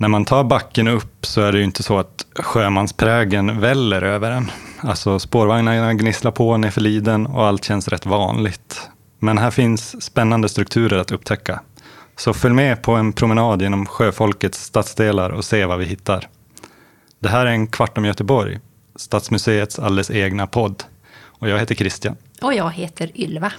när man tar backen upp så är det ju inte så att sjömansprägen väller över en. Alltså spårvagnarna gnisslar på nerför liden och allt känns rätt vanligt. Men här finns spännande strukturer att upptäcka. Så följ med på en promenad genom sjöfolkets stadsdelar och se vad vi hittar. Det här är en kvart om Göteborg, Stadsmuseets alldeles egna podd. Och jag heter Christian. Och jag heter Ylva.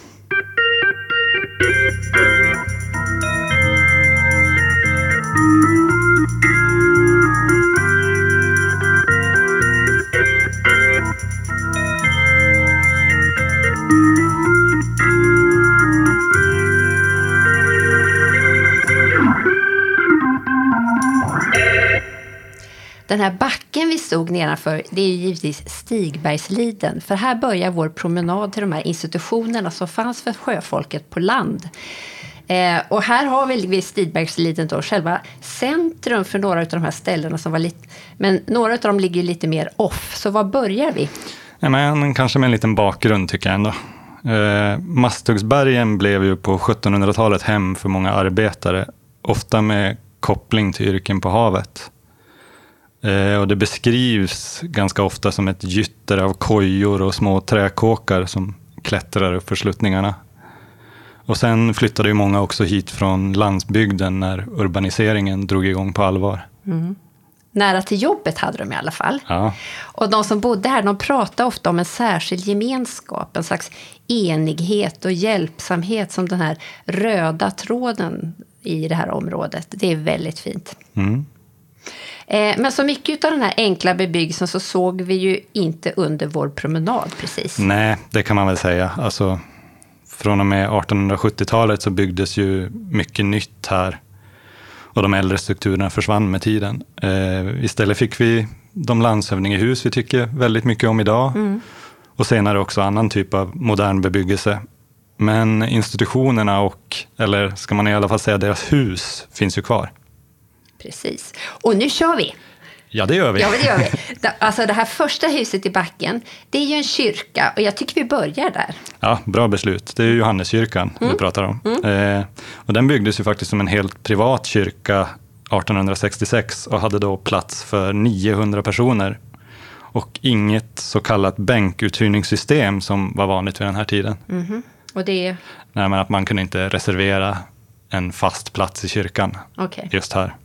Den här backen vi stod nedanför, det är ju givetvis Stigbergsliden. För här börjar vår promenad till de här institutionerna som fanns för sjöfolket på land. Eh, och här har vi vid Stigbergsliden då själva centrum för några av de här ställena som var lite... Men några av dem ligger lite mer off. Så var börjar vi? Ja, men kanske med en liten bakgrund tycker jag ändå. Eh, Masthuggsbergen blev ju på 1700-talet hem för många arbetare, ofta med koppling till yrken på havet. Eh, och det beskrivs ganska ofta som ett gytter av kojor och små träkåkar som klättrar upp för sluttningarna. Och sen flyttade ju många också hit från landsbygden när urbaniseringen drog igång på allvar. Mm. Nära till jobbet hade de i alla fall. Ja. Och de som bodde här de pratade ofta om en särskild gemenskap, en slags enighet och hjälpsamhet som den här röda tråden i det här området. Det är väldigt fint. Mm. Eh, men så mycket av den här enkla bebyggelsen så såg vi ju inte under vår promenad precis. Nej, det kan man väl säga. Alltså, från och med 1870-talet så byggdes ju mycket nytt här. Och de äldre strukturerna försvann med tiden. Eh, istället fick vi de landshövdingehus vi tycker väldigt mycket om idag. Mm. Och senare också annan typ av modern bebyggelse. Men institutionerna och, eller ska man i alla fall säga deras hus, finns ju kvar. Precis. Och nu kör vi! Ja, det gör vi. Ja, det gör vi. Alltså det här första huset i backen, det är ju en kyrka och jag tycker vi börjar där. Ja, bra beslut. Det är Johanneskyrkan mm. du pratar om. Mm. Eh, och den byggdes ju faktiskt som en helt privat kyrka 1866 och hade då plats för 900 personer. Och inget så kallat bänkuthyrningssystem som var vanligt vid den här tiden. Mm. Och det Nej, men att man kunde inte reservera en fast plats i kyrkan okay. just här.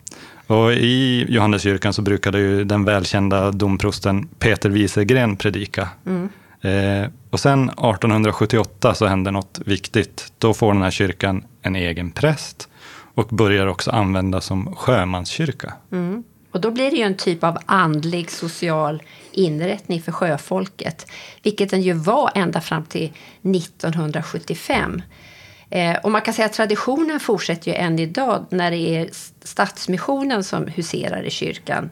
Och I Johanneskyrkan så brukade ju den välkända domprosten Peter Wieselgren predika. Mm. Eh, och sen 1878 så hände något viktigt. Då får den här kyrkan en egen präst och börjar också användas som sjömanskyrka. Mm. Och då blir det ju en typ av andlig social inrättning för sjöfolket, vilket den ju var ända fram till 1975. Eh, och man kan säga att traditionen fortsätter ju än idag när det är Stadsmissionen som huserar i kyrkan.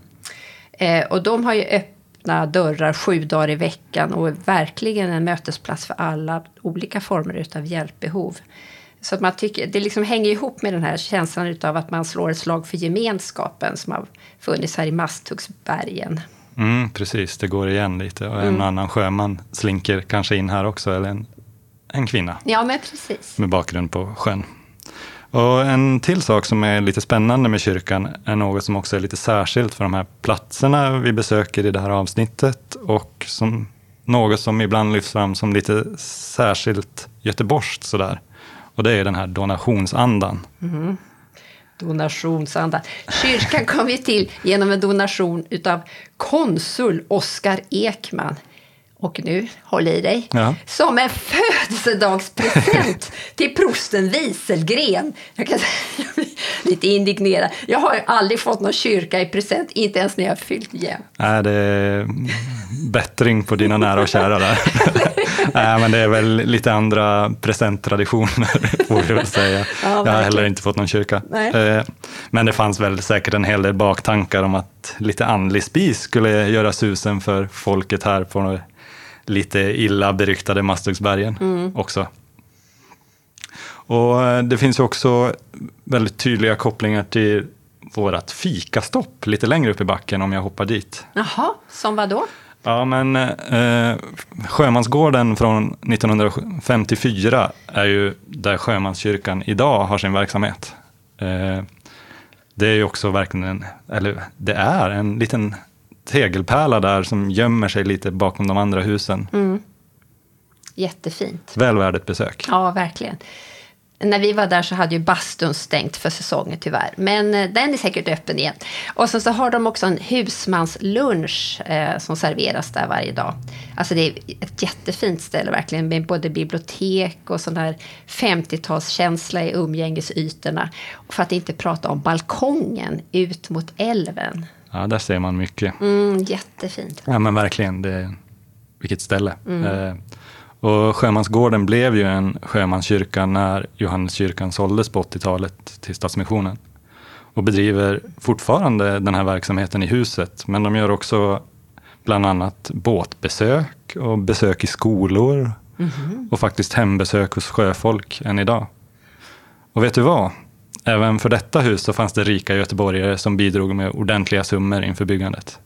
Eh, och de har ju öppna dörrar sju dagar i veckan och är verkligen en mötesplats för alla olika former av hjälpbehov. Så att man tycker, det liksom hänger ihop med den här känslan av att man slår ett slag för gemenskapen som har funnits här i Masthuggsbergen. Mm, precis, det går igen lite. Och en mm. annan sjöman slinker kanske in här också, eller en en kvinna. Ja, men precis. Med bakgrund på sjön. Och en till sak som är lite spännande med kyrkan är något som också är lite särskilt för de här platserna vi besöker i det här avsnittet och som något som ibland lyfts fram som lite särskilt göteborgskt sådär. Och det är den här donationsandan. Mm. Donationsanda. Kyrkan kom ju till genom en donation utav konsul Oskar Ekman och nu, håll i dig, ja. som en födelsedagspresent till prosten Wieselgren. Jag kan säga, jag lite indignerad. Jag har aldrig fått någon kyrka i present, inte ens när jag fyllt igen. Nej, det är bättring på dina nära och kära där. Nej, men det är väl lite andra presenttraditioner, får vi väl säga. Ja, jag har heller inte fått någon kyrka. Nej. Eh, men det fanns väl säkert en hel del baktankar om att lite andlig spis skulle göra susen för folket här på lite illa beryktade Masthuggsbergen mm. också. Och eh, det finns ju också väldigt tydliga kopplingar till vårt fikastopp lite längre upp i backen om jag hoppar dit. Jaha, som vad då? Ja, men eh, Sjömansgården från 1954 är ju där Sjömanskyrkan idag har sin verksamhet. Eh, det är ju också verkligen en, eller det är en liten tegelpärla där som gömmer sig lite bakom de andra husen. Mm. Jättefint. Väl värd ett besök. Ja, verkligen. När vi var där så hade ju bastun stängt för säsongen tyvärr. Men eh, den är säkert öppen igen. Och sen så har de också en husmanslunch eh, som serveras där varje dag. Alltså det är ett jättefint ställe verkligen med både bibliotek och sån där 50-talskänsla i umgängesytorna. För att inte prata om balkongen ut mot älven. Ja, där ser man mycket. Mm, jättefint. Ja, men verkligen. Det, vilket ställe. Eh, och Sjömansgården blev ju en sjömanskyrka när Johanneskyrkan såldes på 80-talet till Stadsmissionen. Och bedriver fortfarande den här verksamheten i huset. Men de gör också bland annat båtbesök och besök i skolor. Och faktiskt hembesök hos sjöfolk än idag. Och vet du vad? Även för detta hus så fanns det rika göteborgare som bidrog med ordentliga summor inför byggandet.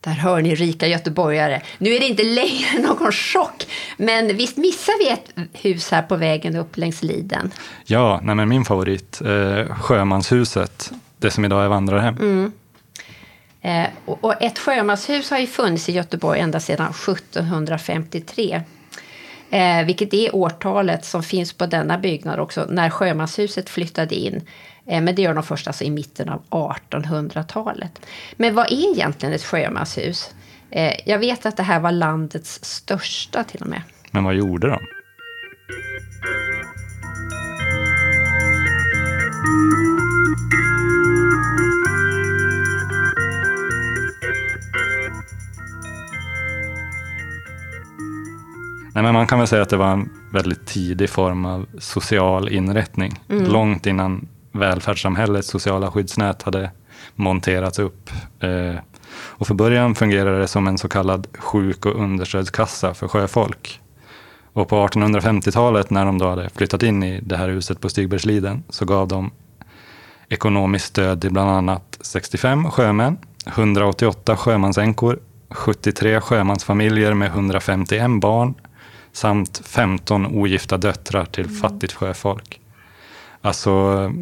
Där hör ni rika göteborgare. Nu är det inte längre någon chock, men visst missar vi ett hus här på vägen upp längs Liden? Ja, nej men min favorit, eh, Sjömanshuset, det som idag är vandrarhem. Eh, och, och ett sjömanshus har ju funnits i Göteborg ända sedan 1753. Eh, vilket är årtalet som finns på denna byggnad också när sjömanshuset flyttade in. Eh, men det gör de först alltså i mitten av 1800-talet. Men vad är egentligen ett sjömanshus? Eh, jag vet att det här var landets största till och med. Men vad gjorde de? Nej, men man kan väl säga att det var en väldigt tidig form av social inrättning. Långt innan välfärdssamhällets sociala skyddsnät hade monterats upp. Eh, och för början fungerade det som en så kallad sjuk och understödskassa för sjöfolk. Och på 1850-talet när de då hade flyttat in i det här huset på Stigbergsliden så gav de ekonomiskt stöd till bland annat 65 sjömän, 188 sjömansänkor, 73 sjömansfamiljer med 151 barn samt 15 ogifta döttrar till fattigt sjöfolk. Alltså,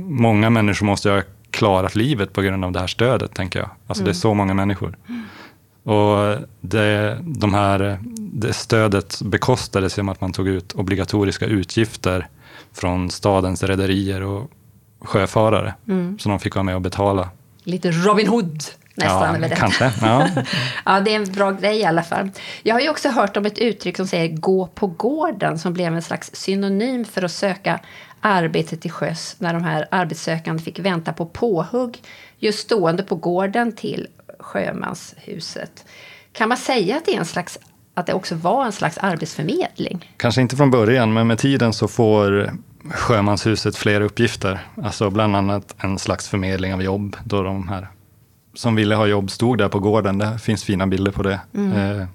många människor måste ju ha klarat livet på grund av det här stödet, tänker jag. Alltså, det är så många människor. Och det, de här, det stödet bekostades genom att man tog ut obligatoriska utgifter från stadens rederier och sjöfarare. Så de fick vara med och betala. Lite Robin Hood nästan. ja, detta. kanske. Ja. Ja, det är en bra grej i alla fall. Jag har ju också hört om ett uttryck som säger gå på gården som blev en slags synonym för att söka arbete till sjöss när de här arbetssökande fick vänta på påhugg just stående på gården till sjömanshuset. Kan man säga att det, är en slags, att det också var en slags arbetsförmedling? Kanske inte från början, men med tiden så får Sjömanshuset fler uppgifter. Alltså bland annat en slags förmedling av jobb. Då de här som ville ha jobb stod där på gården. Det finns fina bilder på det. Eh,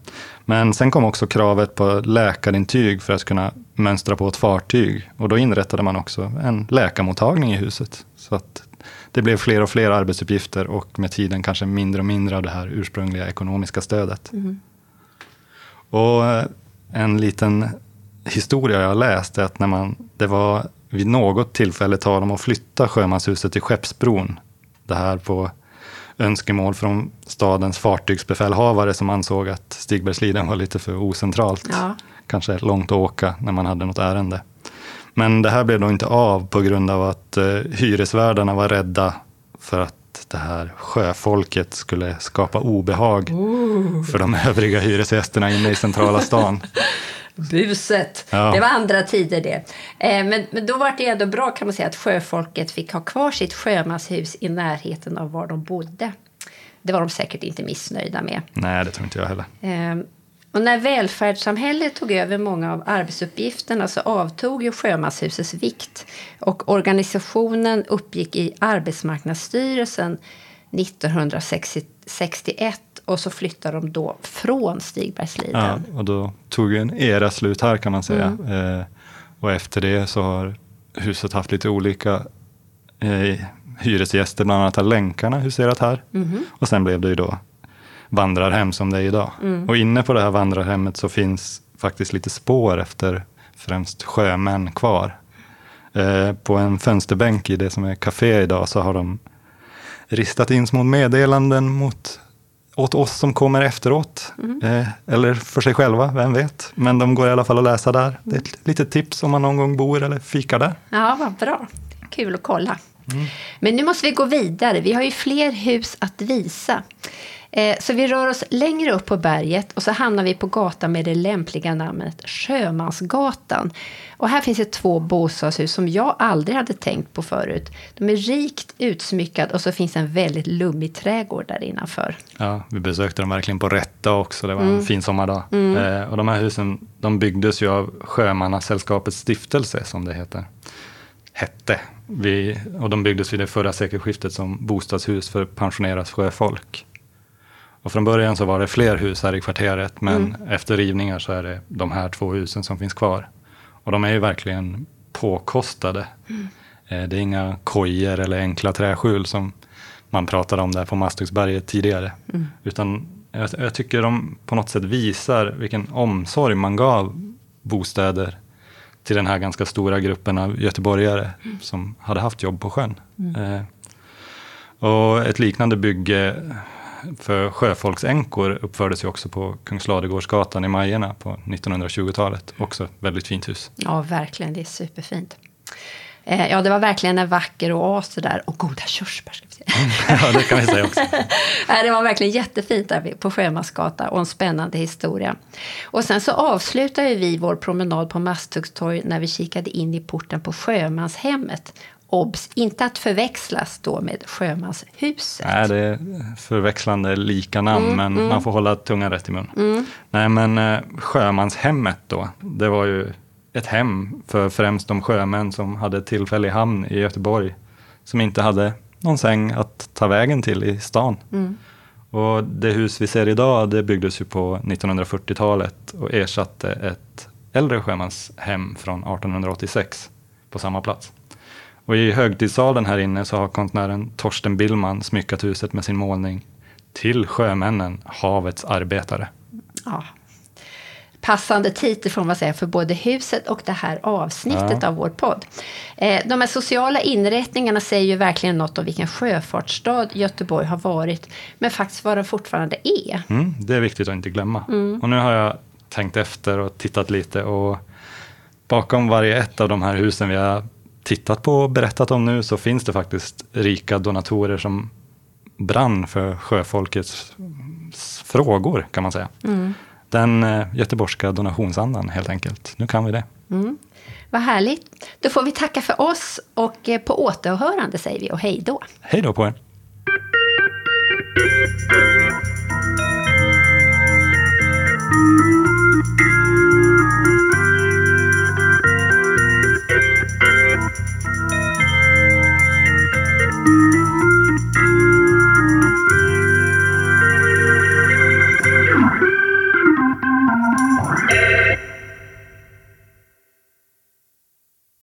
Men sen kom också kravet på läkarintyg för att kunna mönstra på ett fartyg. Och då inrättade man också en läkarmottagning i huset. Så att det blev fler och fler arbetsuppgifter och med tiden kanske mindre och mindre av det här ursprungliga ekonomiska stödet. Och eh, en liten historia jag läst är att när man, det var vid något tillfälle tal om att flytta sjömanshuset till Skeppsbron. Det här på önskemål från stadens fartygsbefälhavare som ansåg att Stigbergsliden var lite för ocentralt. Ja. Kanske långt att åka när man hade något ärende. Men det här blev då inte av på grund av att eh, hyresvärdarna var rädda för att det här sjöfolket skulle skapa obehag för de övriga hyresgästerna inne i centrala stan. Buset! Ja. Det var andra tider det. Eh, men, men då var det ändå bra kan man säga att sjöfolket fick ha kvar sitt sjömanshus i närheten av var de bodde. Det var de säkert inte missnöjda med. Nej, det tror inte jag heller. Eh, och när välfärdssamhället tog över många av arbetsuppgifterna så avtog ju sjömanshusets vikt och organisationen uppgick i Arbetsmarknadsstyrelsen 1961 och så flyttade de då från Stigbergsliden. Ja, och då tog en era slut här kan man säga. Eh, och efter det så har huset haft lite olika eh, hyresgäster, bland annat har Länkarna huserat här. Och sen blev det ju då vandrarhem som det är idag. Och inne på det här vandrarhemmet så finns faktiskt lite spår efter främst sjömän kvar. Eh, på en fönsterbänk i det som är café idag så har de ristat in små meddelanden mot, åt oss som kommer efteråt. Eh, eller för sig själva, vem vet. Men de går i alla fall att läsa där. Det är ett litet tips om man någon gång bor eller fikar där. Ja, vad bra. Kul att kolla. Men nu måste vi gå vidare. Vi har ju fler hus att visa. Eh, Så vi rör oss längre upp på berget och så hamnar vi på gatan med det lämpliga namnet Sjömansgatan. Och här finns det två bostadshus som jag aldrig hade tänkt på förut. De är rikt utsmyckade och så finns en väldigt lummig trädgård där innanför. Ja, vi besökte dem verkligen på rätt dag också. Det var en fin sommardag. Eh, och de här husen de byggdes ju av Sjömannasällskapets stiftelse, som det heter. Hette. Vi, och de byggdes vid det förra sekelskiftet som bostadshus för pensionerat sjöfolk. Och från början så var det fler hus här i kvarteret, men efter rivningar så är det de här två husen som finns kvar. Och de är ju verkligen påkostade. Eh, Det är inga kojer eller enkla träskjul som man pratade om där på Masthuggsberget tidigare. Utan jag, jag tycker de på något sätt visar vilken omsorg man gav bostäder till den här ganska stora gruppen av göteborgare som hade haft jobb på sjön. Eh, och ett liknande bygge för sjöfolksänkor uppfördes ju också på Kungsladugårdsgatan i Majerna på 1920-talet. Också ett väldigt fint hus. Ja, verkligen. Det är superfint. Eh, Ja, det var verkligen en vacker oas det där. Och goda körsbär. Ska vi säga. ja, det kan vi säga också. Nej, det var verkligen jättefint där på Sjömansgata och en spännande historia. Och sen så avslutar ju vi vår promenad på Masthuggstorg när vi kikade in i porten på Sjömanshemmet. Obs! Inte att förväxlas då med Sjömanshuset. Nej, det är förväxlande lika namn, men man får hålla tungan rätt i mun. Nej, men eh, Sjömanshemmet då, det var ju ett hem för främst de sjömän som hade tillfällig hamn i Göteborg, som inte hade någon säng att ta vägen till i stan. Och det hus vi ser idag, det byggdes ju på 1940-talet och ersatte ett äldre sjömanshem från 1886 på samma plats. Och i högtidssalen här inne så har konstnären Torsten Billman smyckat huset med sin målning Till sjömännen, havets arbetare. Ja. Passande titel får man säga för både huset och det här avsnittet Ja. av vår podd. Eh, De här sociala inrättningarna säger ju verkligen något om vilken sjöfartsstad Göteborg har varit, men faktiskt vad den fortfarande är. Mm, det är viktigt att inte glömma. Och nu har jag tänkt efter och tittat lite och bakom varje ett av de här husen vi har tittat på och berättat om nu så finns det faktiskt rika donatorer som brann för sjöfolkets frågor kan man säga. Mm. Den eh, göteborgska donationsandan helt enkelt. Nu kan vi det. Mm. Vad härligt. Då får vi tacka för oss och eh, på återhörande säger vi och hej då. Hej då på er. Thank you.